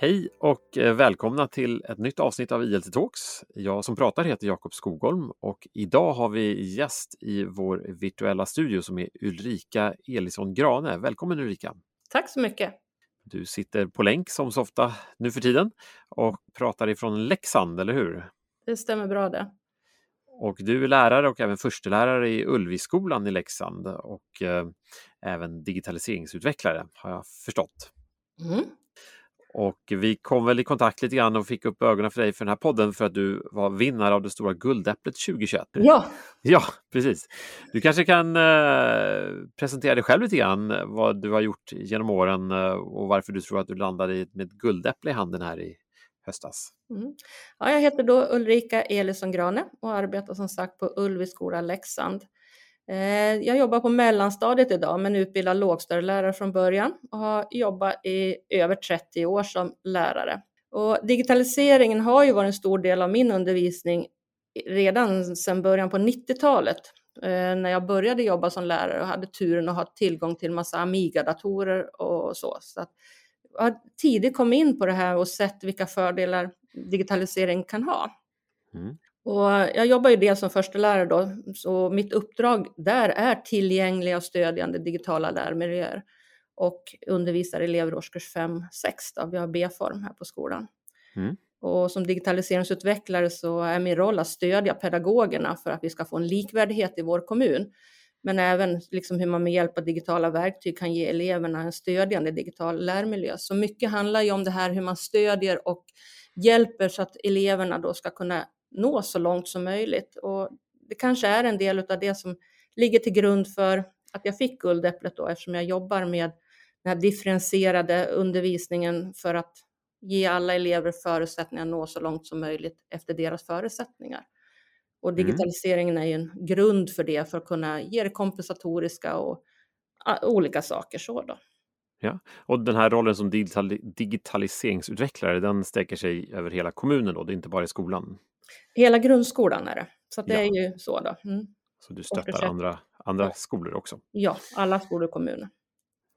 Hej och eh, välkomna till ett nytt avsnitt av ILT Talks. Jag som pratar heter Jakob Skogholm och idag har vi gäst i vår virtuella studio som är Ulrika Elisson Grane. Välkommen Ulrika! Tack så mycket! Du sitter på länk som så ofta nu för tiden och pratar ifrån Leksand, eller hur? Det stämmer bra det. Och du är lärare och även förstelärare i Ulviskolan i Leksand och eh, även digitaliseringsutvecklare har jag förstått. Mm. Och vi kom väl i kontakt lite grann och fick upp ögonen för dig för den här podden för att du var vinnare av det stora Guldäpplet 2021. Ja! Ja, precis. Du kanske kan eh, presentera dig själv lite grann, vad du har gjort genom åren eh, och varför du tror att du landade med ett guldäpple i handen här i höstas. Mm. Ja, jag heter då Ulrika Elisson Grane och arbetar som sagt på Ulvi skola Leksand. Eh, jag jobbar på mellanstadiet idag men utbildar lågstadielärare från början och har jobbat i över 30 år som lärare. Och digitaliseringen har ju varit en stor del av min undervisning redan sedan början på 90-talet eh, när jag började jobba som lärare och hade turen att ha tillgång till massa Amiga-datorer och så. så att jag har tidigt kommit in på det här och sett vilka fördelar digitalisering kan ha. Mm. Och jag jobbar ju dels som förstelärare då, så mitt uppdrag där är tillgängliga och stödjande digitala lärmiljöer och undervisar elever årskurs 5-6. Vi har B-form här på skolan. Mm. Och som digitaliseringsutvecklare så är min roll att stödja pedagogerna för att vi ska få en likvärdighet i vår kommun. Men även liksom hur man med hjälp av digitala verktyg kan ge eleverna en stödjande digital lärmiljö. Så mycket handlar ju om det här hur man stödjer och hjälper så att eleverna då ska kunna nå så långt som möjligt. Och det kanske är en del av det som ligger till grund för att jag fick Guldäpplet då, eftersom jag jobbar med den här differentierade undervisningen för att ge alla elever förutsättningar att nå så långt som möjligt efter deras förutsättningar. Och mm. digitaliseringen mm. är ju en grund för det, för att kunna ge det kompensatoriska och olika saker så då. Ja, och den här rollen som digital digitaliseringsutvecklare, den sträcker sig över hela kommunen då, det är inte bara i skolan? Hela grundskolan är det, så det ja. är ju så då. Mm. Så du stöttar andra, andra ja. skolor också? Ja, alla skolor och kommuner.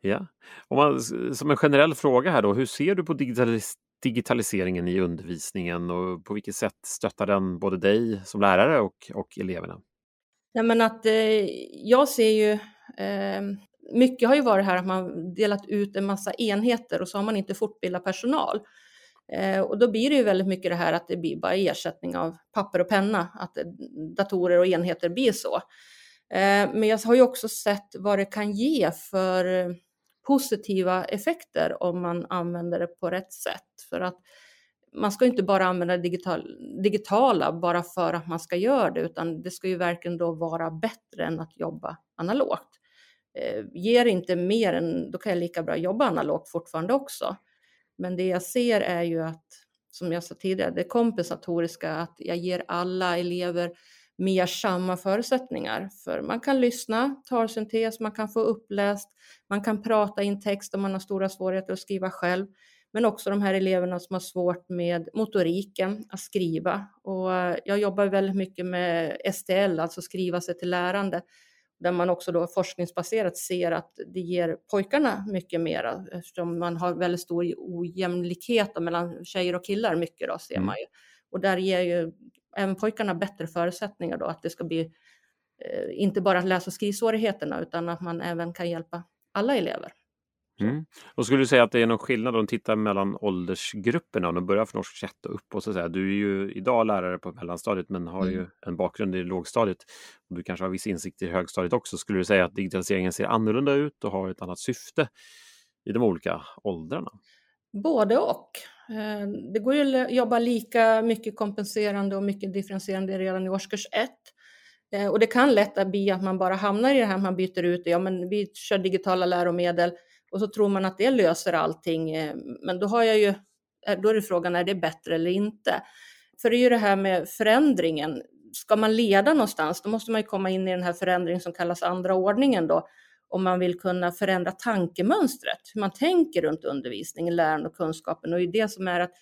Ja. Om man, som en generell fråga här då, hur ser du på digitalis digitaliseringen i undervisningen och på vilket sätt stöttar den både dig som lärare och, och eleverna? Ja, men att, eh, jag ser ju, eh, mycket har ju varit här att man delat ut en massa enheter och så har man inte fortbildat personal. Eh, och då blir det ju väldigt mycket det här att det blir bara ersättning av papper och penna, att eh, datorer och enheter blir så. Eh, men jag har ju också sett vad det kan ge för positiva effekter om man använder det på rätt sätt. För att man ska inte bara använda digital, digitala bara för att man ska göra det, utan det ska ju verkligen då vara bättre än att jobba analogt. Ger inte mer än, då kan jag lika bra jobba analogt fortfarande också. Men det jag ser är ju att, som jag sa tidigare, det kompensatoriska, att jag ger alla elever mer samma förutsättningar. För man kan lyssna, talsyntes, man kan få uppläst, man kan prata in text om man har stora svårigheter att skriva själv. Men också de här eleverna som har svårt med motoriken, att skriva. Och jag jobbar väldigt mycket med STL, alltså skriva sig till lärande där man också då forskningsbaserat ser att det ger pojkarna mycket mer eftersom man har väldigt stor ojämlikhet mellan tjejer och killar mycket då ser mm. man ju. Och där ger ju även pojkarna bättre förutsättningar då att det ska bli eh, inte bara läs och skrivsvårigheterna utan att man även kan hjälpa alla elever. Mm. Och skulle du säga att det är någon skillnad om tittar mellan åldersgrupperna, om de börjar från årskurs 1 och upp och så säga. Du är ju idag lärare på mellanstadiet men har mm. ju en bakgrund i lågstadiet. Och du kanske har viss insikt i högstadiet också. Skulle du säga att digitaliseringen ser annorlunda ut och har ett annat syfte i de olika åldrarna? Både och. Eh, det går ju att jobba lika mycket kompenserande och mycket differentierande redan i årskurs 1. Eh, och det kan lätt bli att man bara hamnar i det här, man byter ut, ja men vi kör digitala läromedel, och så tror man att det löser allting. Eh, men då, har jag ju, eh, då är det frågan, är det bättre eller inte? För det är ju det här med förändringen. Ska man leda någonstans, då måste man ju komma in i den här förändringen som kallas andra ordningen då, om man vill kunna förändra tankemönstret, hur man tänker runt undervisningen, lärande och kunskapen. Och det är det som är att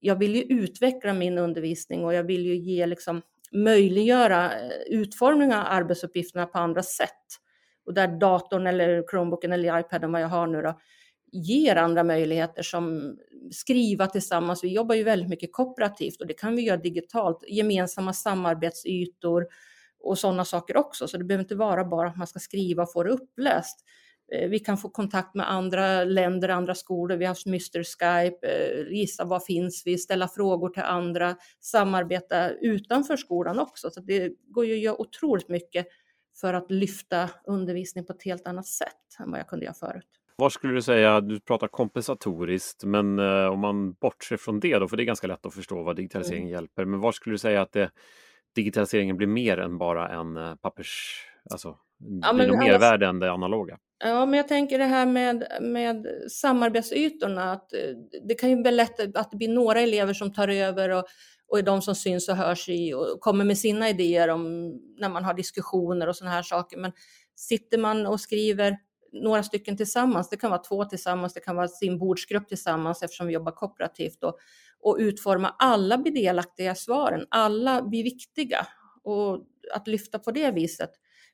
jag vill ju utveckla min undervisning och jag vill ju ge liksom möjliggöra eh, utformning av arbetsuppgifterna på andra sätt och där datorn eller Chromebooken eller iPaden, vad jag har nu då, ger andra möjligheter som skriva tillsammans. Vi jobbar ju väldigt mycket kooperativt och det kan vi göra digitalt. Gemensamma samarbetsytor och sådana saker också. Så det behöver inte vara bara att man ska skriva och få det uppläst. Eh, vi kan få kontakt med andra länder, andra skolor. Vi har haft Mr Skype, eh, gissa var finns vi, ställa frågor till andra, samarbeta utanför skolan också. Så det går ju att göra otroligt mycket för att lyfta undervisning på ett helt annat sätt än vad jag kunde göra förut. Vad skulle du säga, du pratar kompensatoriskt, men eh, om man bortser från det då, för det är ganska lätt att förstå vad digitalisering mm. hjälper, men var skulle du säga att det, digitaliseringen blir mer än bara en eh, pappers, alltså ja, blir något mervärde än det analoga? Ja, men jag tänker det här med, med samarbetsytorna, att eh, det kan ju bli lätt att det blir några elever som tar över och, och är de som syns och hörs i och kommer med sina idéer om när man har diskussioner och sådana här saker. Men sitter man och skriver några stycken tillsammans, det kan vara två tillsammans, det kan vara sin bordsgrupp tillsammans eftersom vi jobbar kooperativt och, och utforma alla blir delaktiga i svaren, alla blir viktiga och att lyfta på det viset.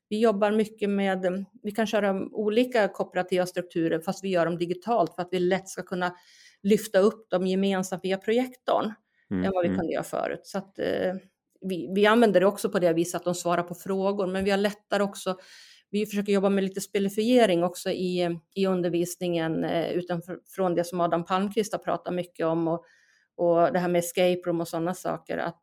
Vi jobbar mycket med, vi kan köra olika kooperativa strukturer fast vi gör dem digitalt för att vi lätt ska kunna lyfta upp dem gemensamt via projektorn mm. än vad vi mm. kunde göra förut. Så att, eh, vi, vi använder det också på det viset att de svarar på frågor, men vi har lättare också vi försöker jobba med lite spelifiering också i, i undervisningen eh, utifrån det som Adam Palmqvist har pratat mycket om och, och det här med escape room och sådana saker. Att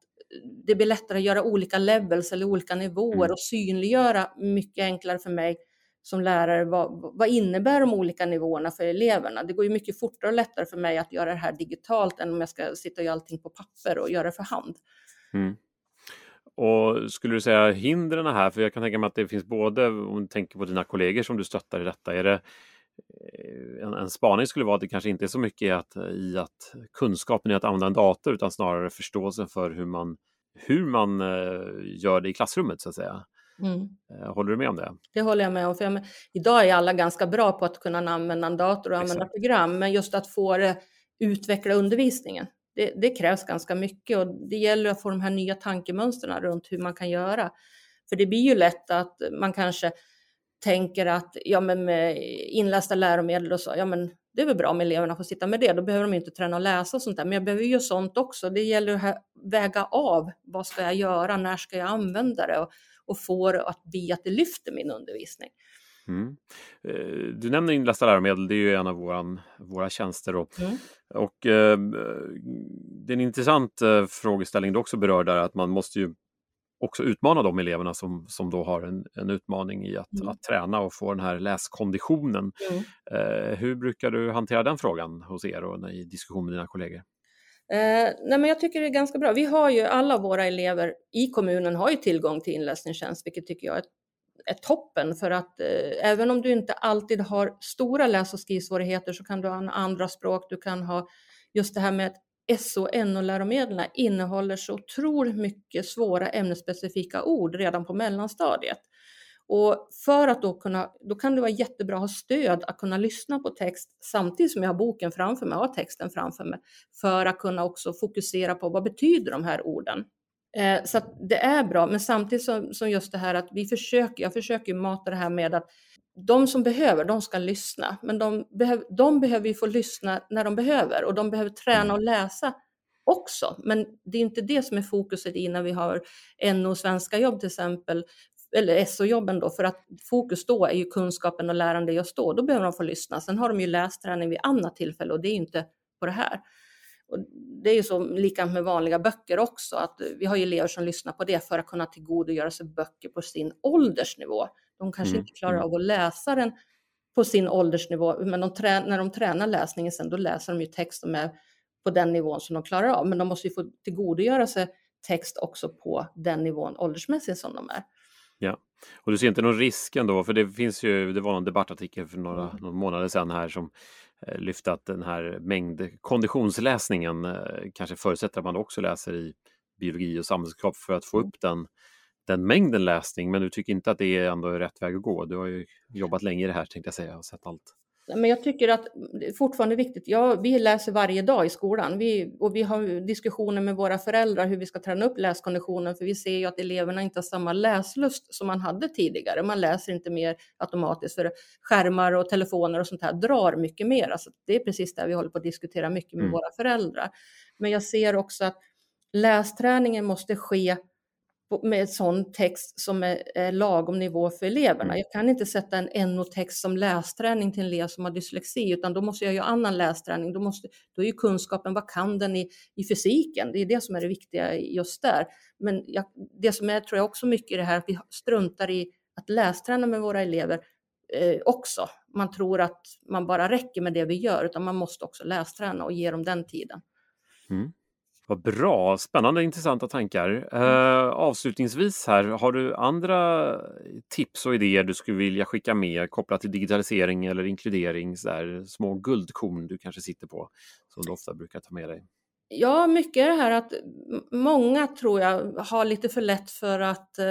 det blir lättare att göra olika levels eller olika nivåer mm. och synliggöra mycket enklare för mig som lärare vad, vad innebär de olika nivåerna för eleverna. Det går ju mycket fortare och lättare för mig att göra det här digitalt än om jag ska sitta och göra allting på papper och göra det för hand. Mm. Och skulle du säga hindren här, för jag kan tänka mig att det finns både, om du tänker på dina kollegor som du stöttar i detta, är det eh, en, en spaning skulle vara att det kanske inte är så mycket i att, i att kunskapen i att använda en dator utan snarare förståelsen för hur man, hur man eh, gör det i klassrummet så att säga. Mm. Uh, håller du med om det? Det håller jag med om. För jag, idag är alla ganska bra på att kunna använda en dator och använda Exakt. program, men just att få det, utveckla undervisningen det, det, krävs ganska mycket och det gäller att få de här nya tankemönstren runt hur man kan göra. För det blir ju lätt att man kanske tänker att ja, men med inlästa läromedel och så, ja men det är väl bra om eleverna får sitta med det, då behöver de inte träna och läsa och sånt där. Men jag behöver ju sånt också. Det gäller att väga av, vad ska jag göra, när ska jag använda det och, och få det att bli att det lyfter min undervisning. Mm. Eh, du nämner inlästa läromedel, det är ju en av våran, våra tjänster. Och, mm. och eh, det är en intressant eh, frågeställning du också berör där, att man måste ju också utmana de eleverna som, som då har en, en utmaning i att, mm. att träna och få den här läskonditionen. Mm. Eh, hur brukar du hantera den frågan hos er och i diskussion med dina kollegor? Eh, nej men jag tycker det är ganska bra. Vi har ju alla våra elever i kommunen har ju tillgång till inläsningstjänst, vilket tycker jag är är toppen för att eh, även om du inte alltid har stora läs och skrivsvårigheter så kan du ha andra språk. Du kan ha just det här med SO och NO-läromedlen innehåller så otroligt mycket svåra ämnesspecifika ord redan på mellanstadiet. Och för att då kunna, då kan det vara jättebra att ha stöd att kunna lyssna på text samtidigt som jag har boken framför mig, har texten framför mig, för att kunna också fokusera på vad betyder de här orden. Eh, så det är bra, men samtidigt som, som just det här att vi försöker, jag försöker mata det här med att de som behöver, de ska lyssna, men de, behöv, de behöver ju få lyssna när de behöver och de behöver träna mm. och läsa också. Men det är inte det som är fokuset i när vi har NO svenska jobb till exempel, eller SO-jobben då, för att fokus då är ju kunskapen och lärande just då. Då behöver de få lyssna. Sen har de ju lästräning vid annat tillfälle och det är inte på det här. Och det är ju så likadant med vanliga böcker också, att vi har elever som lyssnar på det för att kunna tillgodogöra sig böcker på sin åldersnivå. De kanske mm. inte klarar mm. av att läsa den på sin åldersnivå, men de när de tränar läsningen sen, då läser de ju text som är på den nivån som de klarar av. Men de måste ju få tillgodogöra sig text också på den nivån åldersmässigt som de är. Ja, och du ser inte någon risk ändå, för det finns ju, det var en debattartikel för några, mm. några månader sedan här som Eh, lyfta att den här mängd konditionsläsningen eh, kanske förutsätter att man också läser i biologi och samhällskunskap för att få mm. upp den, den mängden läsning. Men du tycker inte att det är ändå rätt väg att gå? Du har ju jobbat länge i det här tänkte jag säga och sett allt. Men jag tycker att det är fortfarande viktigt. Ja, vi läser varje dag i skolan vi, och vi har diskussioner med våra föräldrar hur vi ska träna upp läskonditionen för vi ser ju att eleverna inte har samma läslust som man hade tidigare. Man läser inte mer automatiskt för skärmar och telefoner och sånt här drar mycket mer. Alltså, det är precis det vi håller på att diskutera mycket med mm. våra föräldrar. Men jag ser också att lästräningen måste ske med sån text som är, är lagom nivå för eleverna. Mm. Jag kan inte sätta en NO-text som lästräning till en elev som har dyslexi, utan då måste jag göra annan lästräning. Då, måste, då är ju kunskapen, vad kan den i, i fysiken? Det är det som är det viktiga just där. Men jag, det som är, tror jag också mycket i det här, att vi struntar i att lästräna med våra elever eh, också. Man tror att man bara räcker med det vi gör, utan man måste också lästräna och ge dem den tiden. Mm. Vad bra, spännande intressanta tankar. Eh, avslutningsvis här, har du andra tips och idéer du skulle vilja skicka med kopplat till digitalisering eller inkludering, så där, små guldkorn du kanske sitter på som du ofta brukar ta med dig? Ja, mycket är det här att många tror jag har lite för lätt för att eh,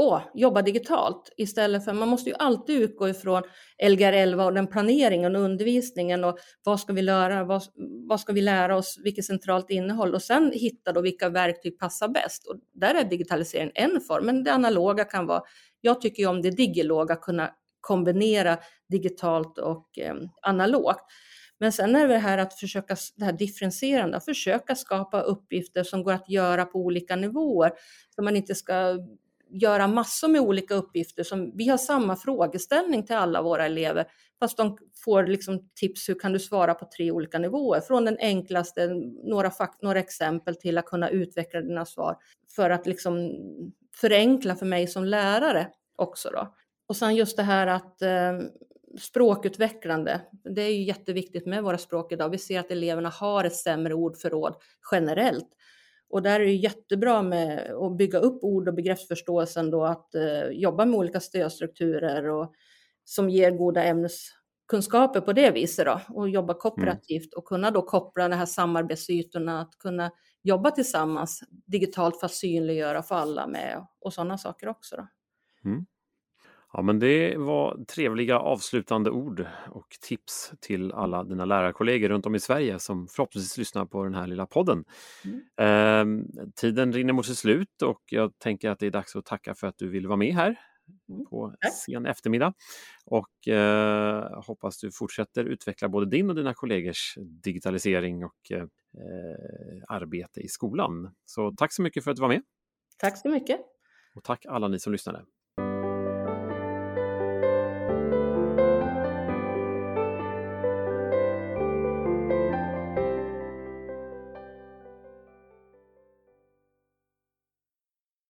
åh, jobba digitalt istället för man måste ju alltid utgå ifrån Lgr 11 och den planeringen och undervisningen och vad ska vi lära, vad, vad ska vi lära oss, vilket centralt innehåll och sen hitta då vilka verktyg passar bäst. Och där är digitalisering en form, men det analoga kan vara, jag tycker ju om det digiloga, kunna kombinera digitalt och eh, analogt. Men sen är det här att försöka, det här differentierande, att försöka skapa uppgifter som går att göra på olika nivåer, så man inte ska göra massor med olika uppgifter. Som, vi har samma frågeställning till alla våra elever, fast de får liksom tips hur kan du svara på tre olika nivåer. Från den enklaste, några, några exempel till att kunna utveckla dina svar för att liksom förenkla för mig som lärare också. Då. Och sen just det här att eh, språkutvecklande, det är ju jätteviktigt med våra språk idag. Vi ser att eleverna har ett sämre ordförråd generellt. Och där är det jättebra med att bygga upp ord och begreppsförståelsen då, att eh, jobba med olika stödstrukturer och, som ger goda ämneskunskaper på det viset då, och jobba mm. kooperativt och kunna då koppla de här samarbetsytorna, att kunna jobba tillsammans digitalt för att synliggöra för alla med och sådana saker också. Då. Mm. Ja, men det var trevliga avslutande ord och tips till alla dina lärarkollegor runt om i Sverige som förhoppningsvis lyssnar på den här lilla podden. Mm. Eh, tiden rinner mot sitt slut och jag tänker att det är dags att tacka för att du vill vara med här mm. på sen eftermiddag. Och eh, hoppas du fortsätter utveckla både din och dina kollegors digitalisering och eh, arbete i skolan. Så tack så mycket för att du var med. Tack så mycket. Och tack alla ni som lyssnade.